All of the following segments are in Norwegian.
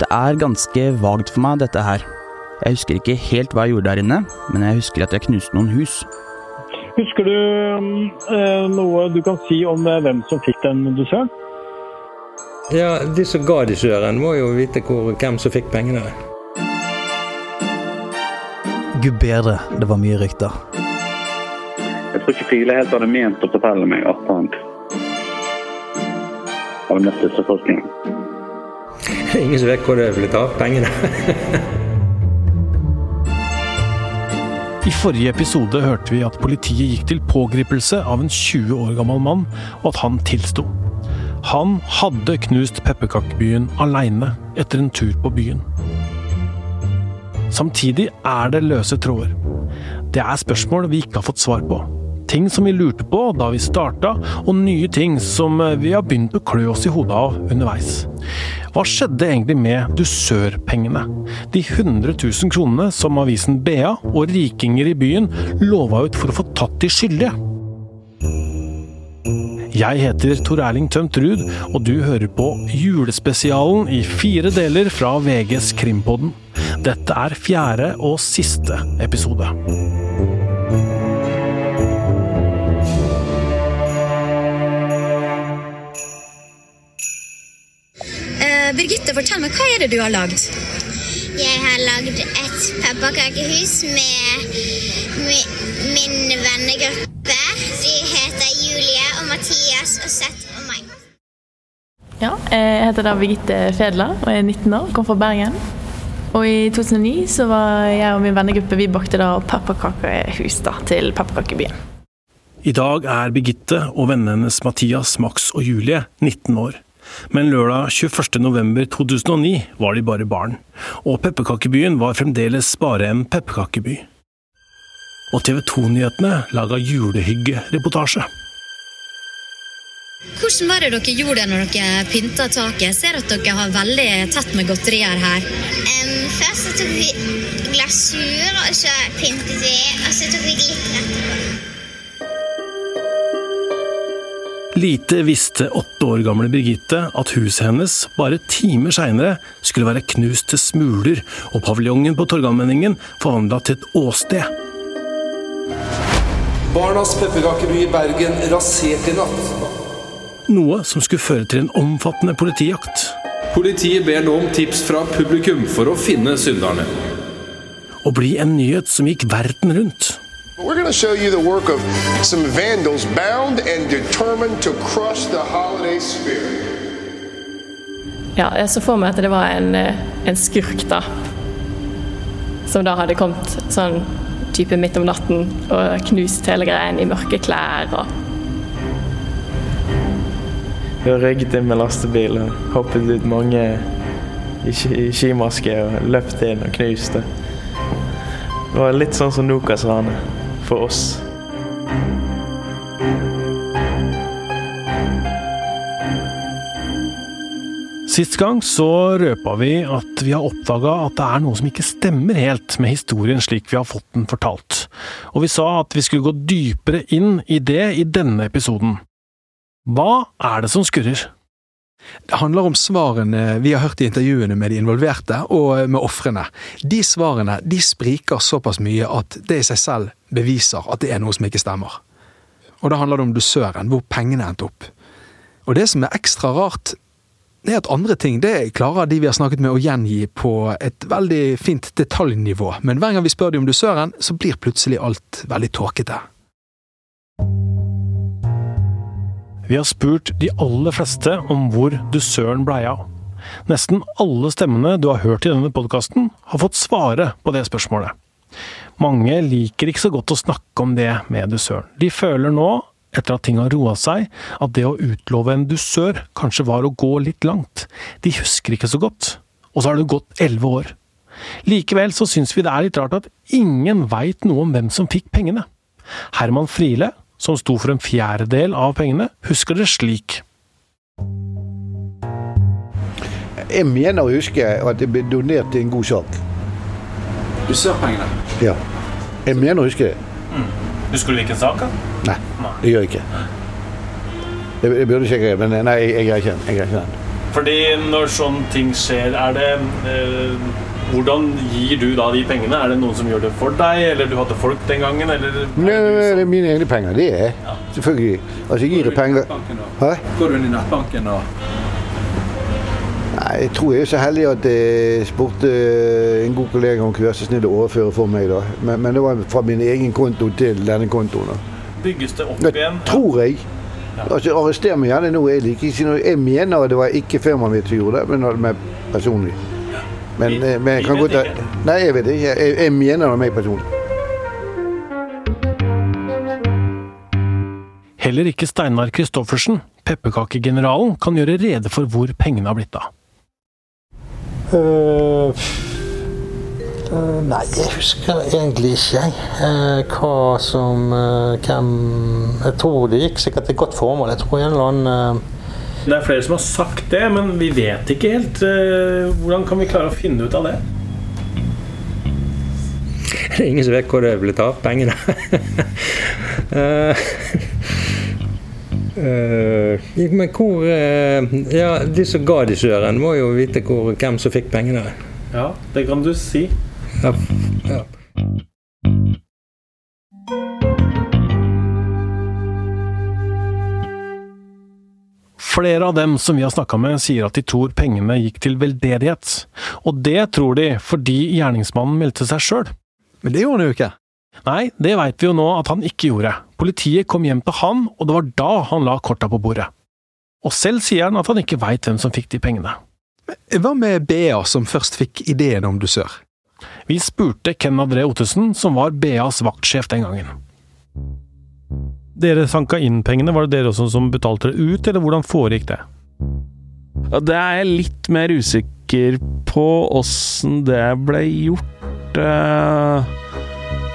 Det er ganske vagt for meg, dette her. Jeg husker ikke helt hva jeg gjorde der inne, men jeg husker at jeg knuste noen hus. Husker du eh, noe du kan si om eh, hvem som fikk den dusøren? Ja, De som ga dusøren, må jo vite hvor, hvem som fikk pengene. Gud bedre, det var mye rykter. Jeg tror ikke File helt hadde ment å fortelle meg at han hadde møtt disse folkene. Ingen som vet hvor det ville av pengene. I forrige episode hørte vi at politiet gikk til pågripelse av en 20 år gammel mann, og at han tilsto. Han hadde knust pepperkakebyen aleine etter en tur på byen. Samtidig er det løse tråder. Det er spørsmål vi ikke har fått svar på. Ting som vi lurte på da vi starta, og nye ting som vi har begynt å klø oss i hodet av underveis. Hva skjedde egentlig med dusørpengene? De 100 000 kronene som avisen BA og rikinger i byen lova ut for å få tatt de skyldige. Jeg heter Tor Erling Tømt Ruud, og du hører på julespesialen i fire deler fra VGs Krimpodden. Dette er fjerde og siste episode. Birgitte, fortell meg, hva er det du har lagd? Jeg har lagd et pepperkakehus med, med min vennegruppe. De heter Julie og Mathias og Seth og meg. Ja, jeg heter da Birgitte Fedler og er 19 år, kom fra Bergen. Og i 2009 så var jeg og min vennegruppe vi bakte da pepperkakehus da, til pepperkakebyen. I dag er Birgitte og vennene hennes Mathias, Max og Julie 19 år. Men lørdag 21.11.2009 var de bare barn, og pepperkakebyen var fremdeles bare en pepperkakeby. Og TV 2-nyhetene laga julehyggereportasje. Hvordan var det dere gjorde det når dere pynta taket? Jeg ser at dere har veldig tett med godterier her. Um, først så tok vi glasur, og så pyntet vi, og så tok vi glitter Lite visste åtte år gamle Birgitte at huset hennes bare timer seinere skulle være knust til smuler, og paviljongen på Torgallmenningen forvandla til et åsted. Barnas pepperkakeby i Bergen rasert i natt. Noe som skulle føre til en omfattende politijakt. Politiet ber nå om tips fra publikum for å finne synderne. Og bli en nyhet som gikk verden rundt. We're going to show you the work of some vandals bound and determined to crush the holiday spirit. Ja, jeg så for meg at det var en, eh, en skurk, da. Som da hadde kommet sånn type midt om natten og knust hele greien i mørke klær og Vi rygget inn med lastebil og hoppet ut mange i i skimaske og løpt inn og knust det. Var litt sånn som Nokas-rane for oss. Sist gang så røpa vi at vi har oppdaga at det er noe som ikke stemmer helt med historien slik vi har fått den fortalt, og vi sa at vi skulle gå dypere inn i det i denne episoden. Hva er det som skurrer? Det handler om svarene vi har hørt i intervjuene med de involverte og med ofrene. De svarene de spriker såpass mye at det i seg selv beviser at det er noe som ikke stemmer. Og da handler det om dusøren, hvor pengene endte opp. Og det som er ekstra rart, det er at andre ting det klarer de vi har snakket med å gjengi på et veldig fint detaljnivå, men hver gang vi spør de om dusøren, så blir plutselig alt veldig tåkete. Vi har spurt de aller fleste om hvor du søren blei av. Nesten alle stemmene du har hørt i denne podkasten, har fått svare på det spørsmålet. Mange liker ikke så godt å snakke om det med dusøren. De føler nå, etter at ting har roa seg, at det å utlove en dusør kanskje var å gå litt langt. De husker ikke så godt. Og så har det gått elleve år. Likevel så syns vi det er litt rart at ingen veit noe om hvem som fikk pengene. Herman Friele, som sto for en fjerdedel av pengene, husker det slik. Jeg mener å huske at det ble donert til en god sak. Dusørpengene? Ja. Jeg mener å huske det. Husker du hvilken sak? Nei, det gjør jeg ikke. Jeg, jeg burde sjekke men nei, jeg, jeg greier ikke den. Fordi når sånne ting skjer, er det eh, Hvordan gir du da de pengene? Er det noen som gjør det for deg, eller du hadde folk den gangen, eller Nei, det er mine egne penger. Det er selvfølgelig. Altså, jeg gir penger Hæ? Går du inn i nettbanken og Nei, jeg tror jeg er så heldig at jeg spurte en god kollega om kunne være så snill å overføre for meg. da. Men, men det var fra min egen konto til denne kontoen. da. bygges det opp Det igjen? tror jeg. Altså, Arrester meg gjerne nå. Jeg, liker jeg mener det var ikke firmaet mitt som gjorde det, men det personlig. Men, vi, men jeg kan godt. Nei, jeg vet ikke. Jeg, jeg mener det meg personlig. Heller ikke Steinar Kristoffersen, pepperkakegeneralen, kan gjøre rede for hvor pengene har blitt av. Uh, uh, nei, jeg husker egentlig ikke jeg. eh, hva som eh, Hvem Jeg tror det gikk sikkert til et godt formål. Jeg tror en eller annen eh, Det er flere som har sagt det, men vi vet ikke helt. Eh, Hvordan kan vi klare å finne ut av det? Det er ingen som vet hvor det blitt av, pengene. Uh, men hvor uh, Ja, de som ga de søren, må jo vite hvor, hvem som fikk pengene. Ja, det kan du si. Ja, ja. Flere av dem som vi har snakka med, sier at de tror pengene gikk til veldedighet. Og det tror de fordi gjerningsmannen meldte seg sjøl. Men det gjorde han jo ikke. Nei, det veit vi jo nå at han ikke gjorde. Politiet kom hjem til han, og det var da han la korta på bordet. Og selv sier han at han ikke veit hvem som fikk de pengene. Hva med BA, som først fikk ideen om dusør? Vi spurte Ken André Ottesen, som var BAs vaktsjef den gangen. Dere sanka inn pengene, var det dere også som betalte det ut, eller hvordan foregikk det? Det er jeg litt mer usikker på åssen det ble gjort. eh,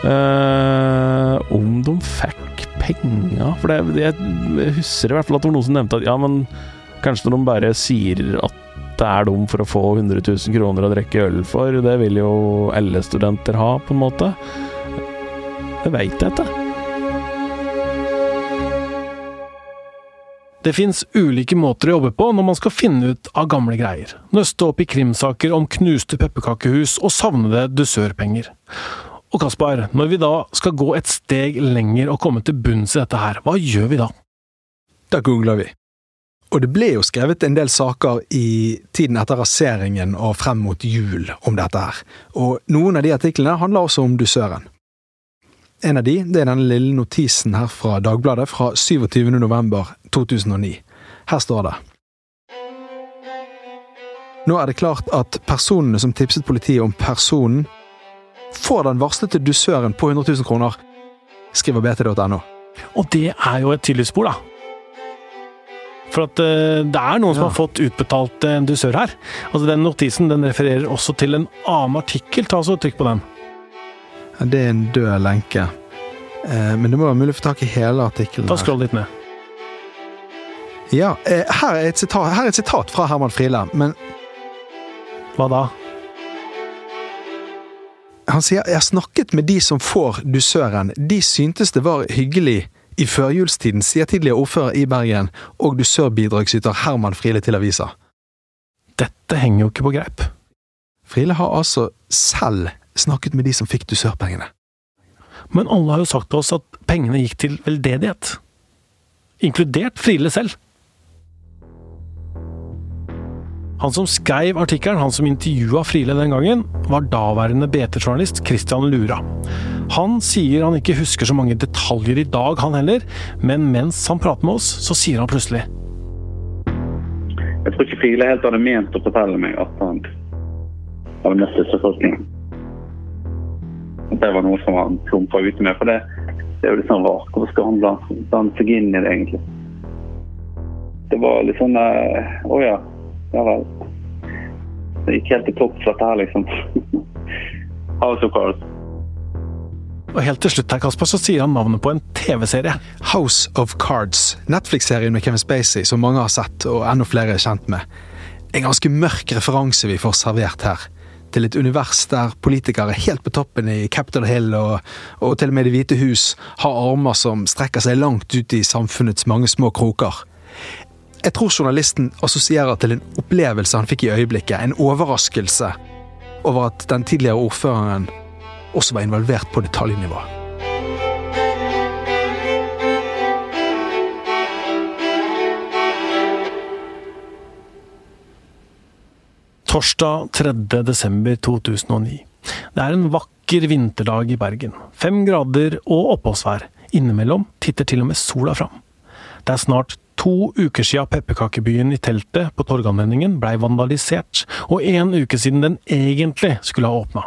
eh, om de fikk penger For det, jeg husker i hvert fall at det var noen som nevnte at ja, men kanskje når de bare sier at det er dem for å få 100 000 kroner å drikke øl for, det vil jo alle studenter ha, på en måte. Det veit jeg ikke. Det fins ulike måter å jobbe på når man skal finne ut av gamle greier. Nøste opp i krimsaker om knuste pepperkakehus og savnede dusørpenger. Og Kaspar, når vi da skal gå et steg lenger og komme til bunns i dette her, hva gjør vi da? Da googler vi. Og det ble jo skrevet en del saker i tiden etter raseringen og frem mot jul om dette her. Og noen av de artiklene handler også om dusøren. En av de det er denne lille notisen her fra Dagbladet fra 27. november 2009. Her står det. Nå er det klart at personene som tipset politiet om personen, får den varslete dusøren på 100 000 kroner, skriver bt.no. Og det er jo et tydelig spor, da. For at eh, det er noen som har fått utbetalt en dusør her. Altså Den notisen den refererer også til en annen artikkel. Ta så Trykk på den. Ja, Det er en død lenke. Eh, men det må være mulig å få tak i hele artikkelen. Ta. Skroll litt ned. Ja, eh, her er, sitat, her er et sitat fra Herman Friele, men Hva da? Han sier jeg snakket med de som får dusøren. De syntes det var hyggelig i førjulstiden, sier tidligere ordfører i Bergen og dusørbidragsyter Herman Friele til avisa. Dette henger jo ikke på greip. Friele har altså selv snakket med de som fikk dusørpengene. Men alle har jo sagt til oss at pengene gikk til veldedighet. Inkludert Friele selv. Han som skrev artikkelen, han som intervjua Friele den gangen, var daværende BT-journalist Christian Lura. Han sier han ikke husker så mange detaljer i dag, han heller, men mens han prater med oss, så sier han plutselig Jeg tror ikke Friele helt hadde ment å fortelle meg at han hadde møtt disse folkene. At det var noe som han plumpa ute med. For det, det er jo litt sånn rart. Hvorfor skal han blande seg inn i det, egentlig? Det var litt sånn eh, Å ja. Ja vel. Det gikk helt til topps, dette her, liksom. House of Cards. Og helt til slutt her, Kasper, så sier han navnet på en TV-serie. House of Cards, Netflix-serien med Kevin Spacey, som mange har sett og enda flere er kjent med. En ganske mørk referanse vi får servert her. Til et univers der politikere helt på toppen i Capitol Hill og, og til og med Det hvite hus har armer som strekker seg langt ut i samfunnets mange små kroker. Jeg tror journalisten assosierer til en opplevelse han fikk i øyeblikket, en overraskelse over at den tidligere ordføreren også var involvert på detaljnivå. Torsdag 3. desember 2009. Det er en vakker vinterdag i Bergen. Fem grader og oppholdsvær. Innimellom titter til og med sola fram. Det er snart to uker siden pepperkakebyen i teltet på torganvendingen blei vandalisert, og én uke siden den egentlig skulle ha åpna.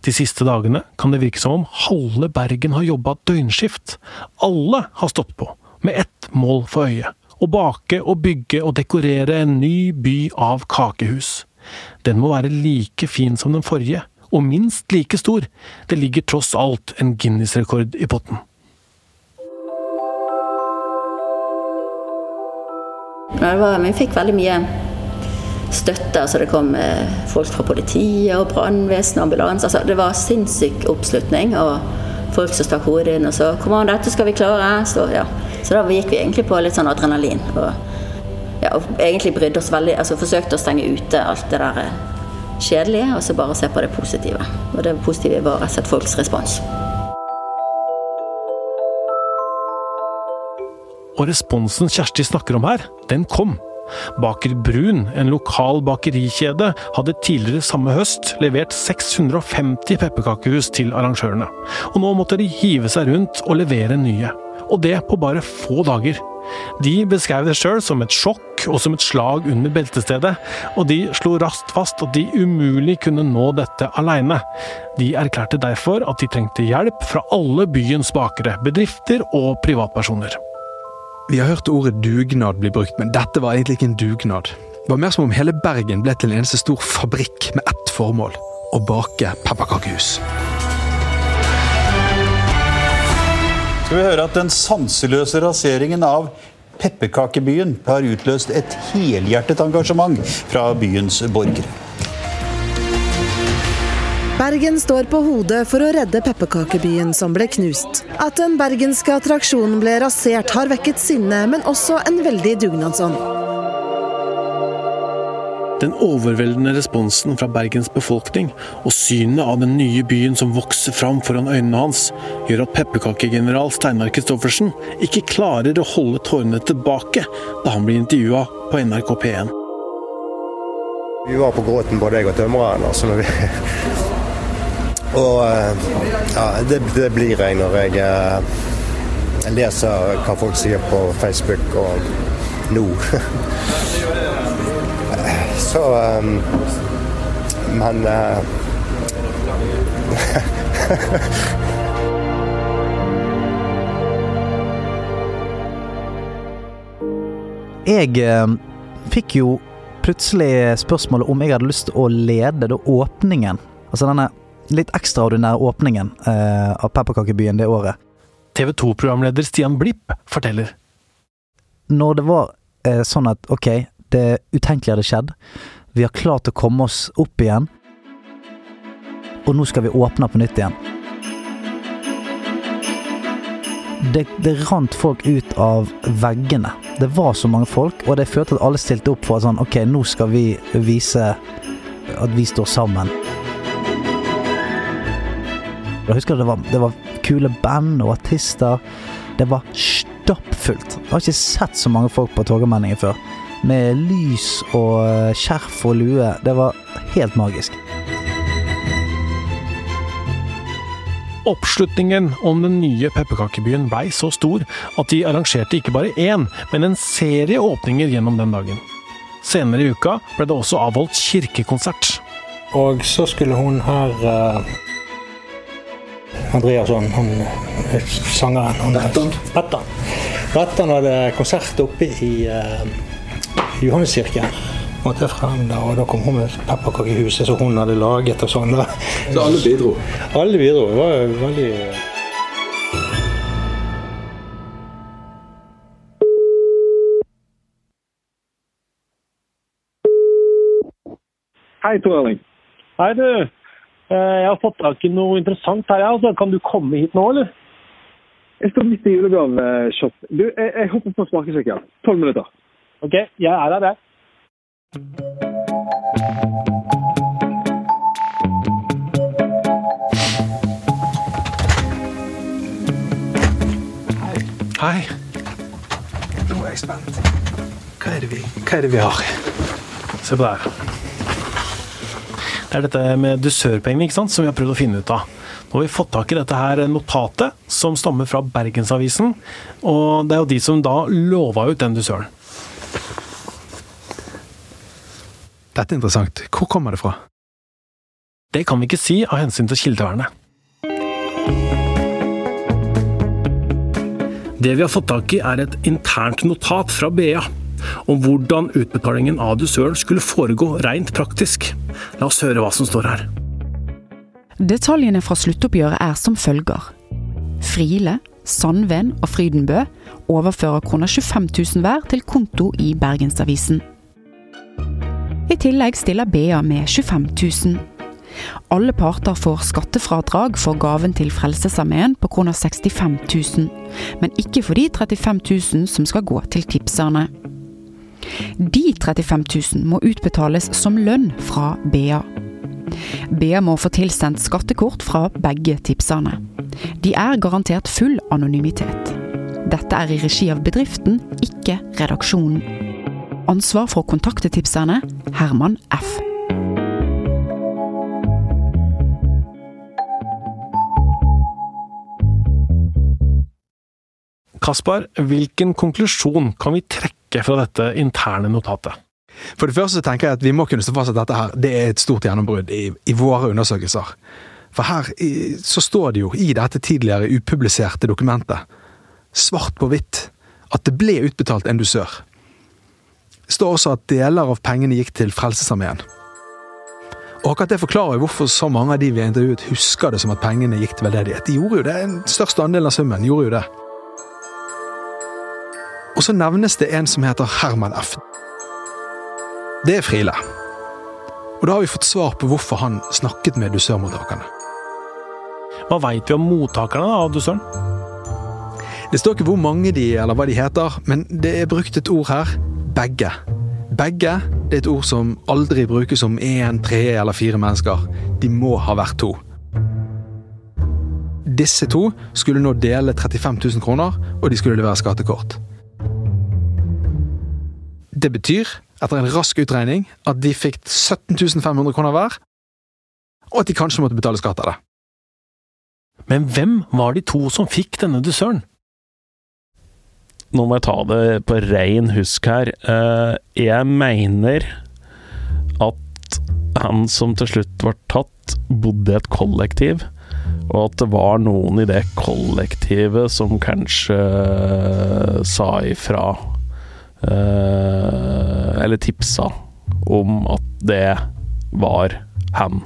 De siste dagene kan det virke som om halve Bergen har jobba døgnskift. Alle har stått på, med ett mål for øye. Å bake og bygge og dekorere en ny by av kakehus. Den må være like fin som den forrige, og minst like stor. Det ligger tross alt en Guinness-rekord i potten. Vi fikk veldig mye støtte. altså Det kom eh, folk fra politiet og brannvesen og ambulanse. Altså, det var sinnssyk oppslutning. og Folk som stakk hodet inn og sa 'kom an, dette skal vi klare'. Så, ja. så da gikk vi egentlig på litt sånn adrenalin. Og, ja, egentlig brydde oss veldig, altså forsøkte å stenge ute alt det der eh, kjedelige, og så bare se på det positive. Og det positive var rett og slett folks respons. Og responsen Kjersti snakker om her, den kom. Baker Brun, en lokal bakerikjede, hadde tidligere samme høst levert 650 pepperkakehus til arrangørene. Og nå måtte de hive seg rundt og levere nye. Og det på bare få dager. De beskrev det sjøl som et sjokk og som et slag under beltestedet, og de slo raskt fast at de umulig kunne nå dette aleine. De erklærte derfor at de trengte hjelp fra alle byens bakere, bedrifter og privatpersoner. Vi har hørt ordet dugnad bli brukt, men dette var egentlig ikke en dugnad. Det var mer som om hele Bergen ble til en eneste stor fabrikk med ett formål å bake pepperkakehus. Skal vi høre at den sanseløse raseringen av pepperkakebyen har utløst et helhjertet engasjement fra byens borgere. Bergen står på hodet for å redde pepperkakebyen som ble knust. At den bergenske attraksjonen ble rasert har vekket sinne, men også en veldig dugnadsånd. Den overveldende responsen fra Bergens befolkning og synet av den nye byen som vokser fram foran øynene hans, gjør at pepperkakegeneral Steinar Kristoffersen ikke klarer å holde tårene tilbake da han blir intervjua på NRK P1. Vi var på gråten både jeg og tømreren. Altså vi og ja, det, det, blir jeg når jeg, jeg leser hva folk sier på Facebook og nå. Så um, Men uh, Jeg eh, fikk jo plutselig spørsmålet om jeg hadde lyst til å lede da åpningen. Altså denne litt ekstraordinære åpningen eh, av Pepperkakebyen det året. TV 2-programleder Stian Blipp forteller. Når det var eh, sånn at ok, det utenkelige hadde skjedd, vi har klart å komme oss opp igjen, og nå skal vi åpne på nytt igjen. Det, det rant folk ut av veggene. Det var så mange folk, og det følte at alle stilte opp for at sånn, ok, nå skal vi vise at vi står sammen. Jeg husker det var, det var kule band og artister. Det var stappfullt. Jeg har ikke sett så mange folk på Torgallmenningen før. Med lys og skjerf og lue. Det var helt magisk. Oppslutningen om den nye pepperkakebyen blei så stor at de arrangerte ikke bare én, men en serie åpninger gjennom den dagen. Senere i uka ble det også avholdt kirkekonsert. Og så skulle hun her uh Andreasson, han sangeren. Rettan. Rettan. Rettan hadde konsert oppe i uh, Johanneskirken. Måtte frem da, og da kom hun med pepperkakehuset som hun hadde laget. og sånn. Så alle bidro? Alle bidro. Det var veldig Hei, Tor Erling. Hei, du. Jeg har fått tak i noe interessant her. Altså. Kan du komme hit nå, eller? Jeg står midt i julegaveshop. Du, jeg, jeg hopper på smakesjekken. Tolv minutter. OK, jeg er her, jeg. Hei. Nå er jeg spent. Hva er det vi, hva er det vi har? Se på det her. Det er dette med dusørpengene ikke sant, som vi har prøvd å finne ut av. Nå har vi fått tak i dette her notatet, som stammer fra Bergensavisen. Og det er jo de som da lova ut den dusøren. Dette er interessant. Hvor kommer det fra? Det kan vi ikke si av hensyn til kildevernet. Det vi har fått tak i er et internt notat fra BA om hvordan utbetalingen av dusøren skulle foregå rent praktisk. La oss høre hva som står her. Detaljene fra sluttoppgjøret er som følger. Friele, Sandven og Frydenbø overfører kroner 25 000 hver til konto i Bergensavisen. I tillegg stiller BA med 25 000. Alle parter får skattefradrag for gaven til Frelsesarmeen på kroner 65 000, men ikke for de 35 000 som skal gå til tipserne. De 35 000 må utbetales som lønn fra BA. BA må få tilsendt skattekort fra begge tipserne. De er garantert full anonymitet. Dette er i regi av bedriften, ikke redaksjonen. Ansvar for å kontakte tipserne Herman F. Kaspar, hvilken konklusjon kan vi trekke fra dette interne notatet? For det første tenker jeg at vi må kunne stå fast at dette her, det er et stort gjennombrudd i, i våre undersøkelser. For her i, så står det jo i dette tidligere upubliserte dokumentet, svart på hvitt, at det ble utbetalt en dusør. Det står også at deler av pengene gikk til Frelsesarmeen. Og akkurat det forklarer jo hvorfor så mange av de vi intervjuet, husker det som at pengene gikk til veldedighet. De gjorde jo det, Den største andelen av summen gjorde jo det. Og så nevnes det en som heter Herman F. Det er Friele. Og da har vi fått svar på hvorfor han snakket med dusørmottakerne. Hva veit vi om mottakerne av dusøren? Det står ikke hvor mange de eller hva de heter, men det er brukt et ord her begge. Begge det er et ord som aldri brukes om én, tre eller fire mennesker. De må ha vært to. Disse to skulle nå dele 35 000 kroner, og de skulle levere skattekort. Det betyr, etter en rask utregning, at de fikk 17 500 kroner hver, og at de kanskje måtte betale skatt av det. Men hvem var de to som fikk denne dusøren? Nå må jeg ta det på rein husk her. Eh, Jeg mener at han som til slutt var tatt, bodde i et kollektiv. Og at det var noen i det kollektivet som kanskje eh, sa ifra eh, Eller tipsa om at det var han.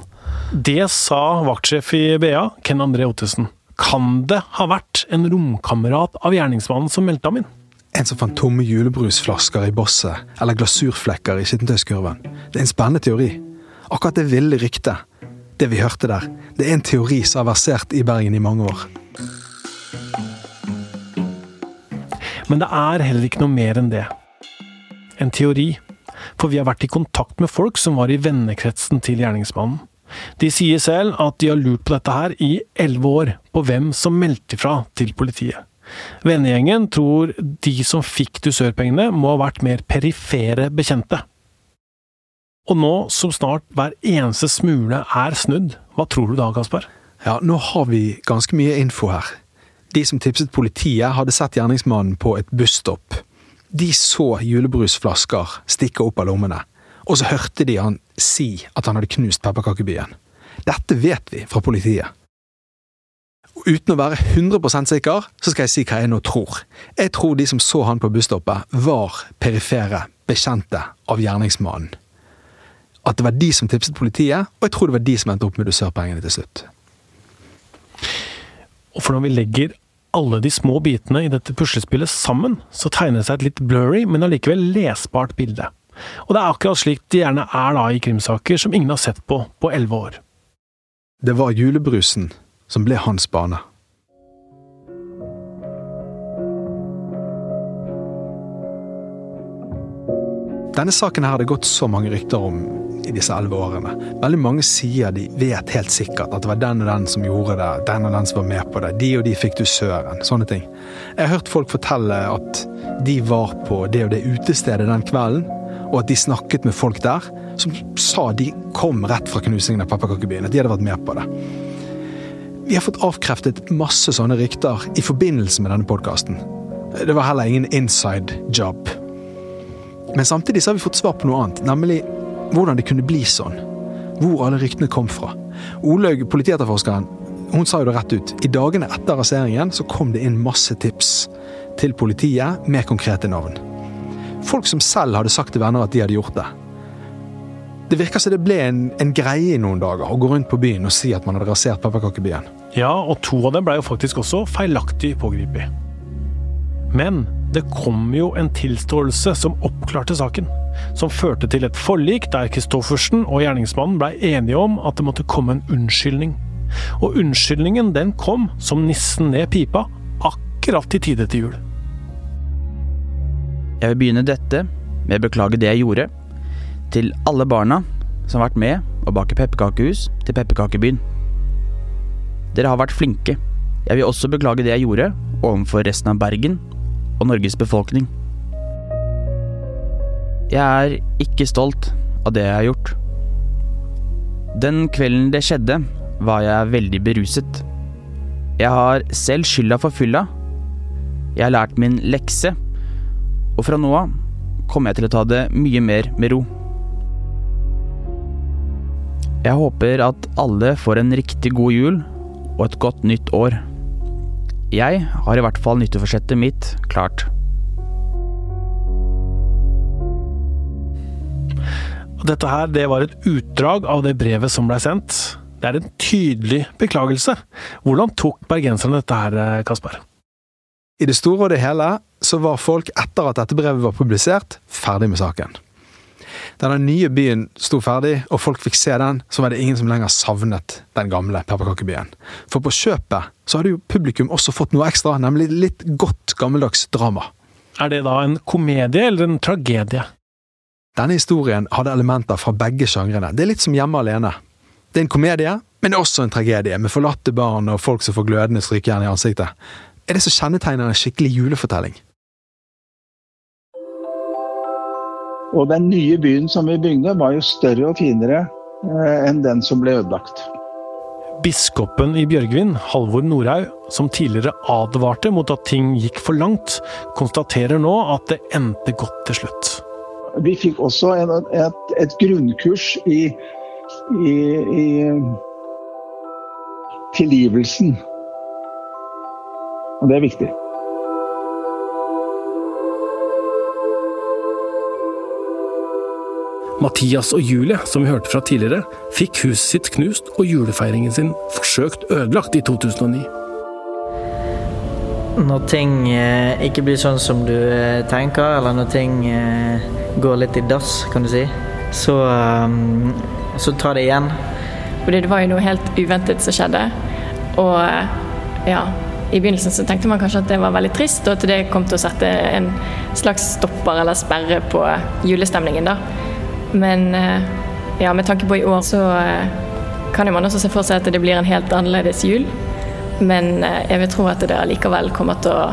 Det sa vaktsjef i BA, Ken André Ottesen. Kan det ha vært en romkamerat av gjerningsmannen som meldte ham inn? En som fant tomme julebrusflasker i bosset, eller glasurflekker i skittentøyskurven. Det er en spennende teori. Akkurat det ville ryktet, det vi hørte der, det er en teori som har versert i Bergen i mange år. Men det er heller ikke noe mer enn det. En teori. For vi har vært i kontakt med folk som var i vennekretsen til gjerningsmannen. De sier selv at de har lurt på dette her i elleve år, på hvem som meldte fra til politiet. Vennegjengen tror de som fikk dusørpengene, må ha vært mer perifere bekjente. Og nå som snart hver eneste smule er snudd, hva tror du da, Kasper? Ja, nå har vi ganske mye info her. De som tipset politiet, hadde sett gjerningsmannen på et busstopp. De så julebrusflasker stikke opp av lommene, og så hørte de han si at han hadde knust pepperkakebyen. Dette vet vi fra politiet. Og uten å være 100% sikker, så skal jeg si hva jeg nå tror. Jeg tror de som så han på busstoppet, var perifere bekjente av gjerningsmannen. At det var de som tipset politiet, og jeg tror det var de som endte opp med dusørpengene til slutt. Og for når vi legger alle de små bitene i dette puslespillet sammen, så tegner det seg et litt blurry, men allikevel lesbart bilde. Og det er akkurat slik det gjerne er da i krimsaker som ingen har sett på på elleve år. Det var julebrusen som ble hans bane. Denne saken her har det gått så mange rykter om i disse elleve årene. Veldig mange sier de vet helt sikkert at det var den og den som gjorde det, den og den som var med på det, de og de fikk du søren. Sånne ting. Jeg har hørt folk fortelle at de var på det og det utestedet den kvelden, og at de snakket med folk der som sa de kom rett fra knusingen av pepperkakebyen, at de hadde vært med på det. Vi har fått avkreftet masse sånne rykter i forbindelse med denne podkasten. Det var heller ingen inside job. Men samtidig så har vi fått svar på noe annet, nemlig hvordan det kunne bli sånn. Hvor alle ryktene kom fra. Olaug, politietterforskeren, hun sa jo det rett ut. I dagene etter raseringen så kom det inn masse tips til politiet med konkrete navn. Folk som selv hadde sagt til venner at de hadde gjort det. Det virker som det ble en, en greie i noen dager å gå rundt på byen og si at man hadde rasert pepperkakebyen. Ja, og to av dem ble jo faktisk også feilaktig pågrepet. Men det kom jo en tilståelse som oppklarte saken. Som førte til et forlik der Christoffersen og gjerningsmannen blei enige om at det måtte komme en unnskyldning. Og unnskyldningen den kom som nissen ned pipa, akkurat i tide til jul. Jeg vil begynne dette med å beklage det jeg gjorde, til alle barna som har vært med å bake pepperkakehus til pepperkakebyen. Dere har vært flinke. Jeg vil også beklage det jeg gjorde overfor resten av Bergen og Norges befolkning. Jeg er ikke stolt av det jeg har gjort. Den kvelden det skjedde, var jeg veldig beruset. Jeg har selv skylda for fylla. Jeg har lært min lekse, og fra nå av kommer jeg til å ta det mye mer med ro. Jeg håper at alle får en riktig god jul og et godt nytt år. Jeg har i hvert fall nyttårsforsettet mitt klart. Dette her, det var et utdrag av det brevet som ble sendt. Det er en tydelig beklagelse. Hvordan tok bergenserne dette her, Kasper? I det store og det hele så var folk, etter at dette brevet var publisert, ferdig med saken. Da den nye byen sto ferdig, og folk fikk se den, så var det ingen som lenger savnet den gamle pepperkakebyen. For på kjøpet så hadde jo publikum også fått noe ekstra, nemlig litt godt gammeldags drama. Er det da en komedie eller en tragedie? Denne historien hadde elementer fra begge sjangrene. Det er litt som Hjemme alene. Det er en komedie, men det er også en tragedie, med forlatte barn og folk som får glødende strykejern i ansiktet. Er det som kjennetegner en skikkelig julefortelling? Og den nye byen som vi bygde, var jo større og finere eh, enn den som ble ødelagt. Biskopen i Bjørgvin, Halvor Norhaug, som tidligere advarte mot at ting gikk for langt, konstaterer nå at det endte godt til slutt. Vi fikk også en, et, et, grunnkurs i, i, i tilgivelsen. Og det er viktig. Mathias og Julie, som vi hørte fra tidligere, fikk huset sitt knust og julefeiringen sin forsøkt ødelagt i 2009. Når ting eh, ikke blir sånn som du eh, tenker, eller når ting eh, går litt i dass, kan du si, så, så tar det igjen. Fordi det var jo noe helt uventet som skjedde. Og ja, i begynnelsen så tenkte man kanskje at det var veldig trist, og at det kom til å sette en slags stopper eller sperre på julestemningen. da. Men eh, ja, med tanke på i år, så eh, kan man også se for seg at det blir en helt annerledes jul. Men eh, jeg vil tro at det allikevel kommer til å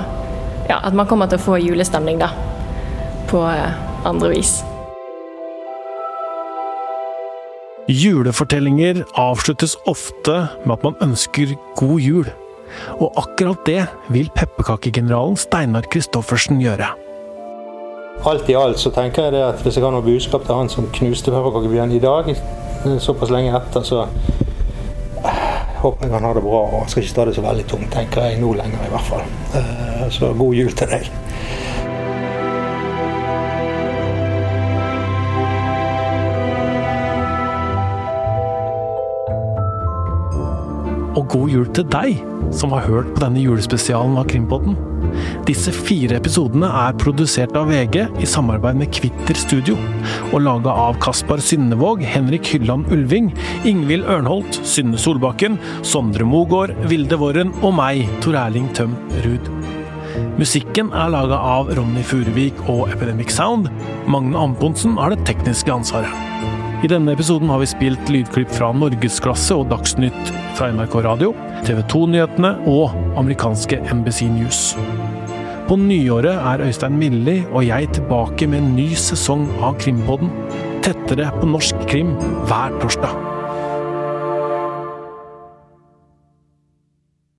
Ja, at man kommer til å få julestemning, da. På andre vis. Julefortellinger avsluttes ofte med at man ønsker god jul. Og akkurat det vil pepperkakegeneralen Steinar Christoffersen gjøre. Alt i alt så tenker jeg det at hvis jeg har noe budskap til han som knuste pepperkakebyen i dag, såpass lenge etter, så håper jeg han har det bra og skal ikke ta det så veldig tungt, tenker jeg nå lenger i hvert fall. Eh, så god jul til deg. Og god jul til deg som har hørt på denne julespesialen av Krimpodden. Disse fire episodene er produsert av VG i samarbeid med Kvitter Studio, og laga av Kaspar Synnevåg, Henrik Hylland Ulving, Ingvild Ørnholt, Synne Solbakken, Sondre Mogård, Vilde Våren og meg, Tor Erling Tøm Ruud. Musikken er laga av Ronny Furuvik og Epidemic Sound. Magne Amponsen har det tekniske ansvaret. I denne episoden har vi spilt lydklipp fra Norgesklasse og Dagsnytt fra NRK Radio, TV 2-nyhetene og amerikanske NBC News. På nyåret er Øystein Milli og jeg tilbake med en ny sesong av Krimpodden. Tettere på norsk krim hver torsdag.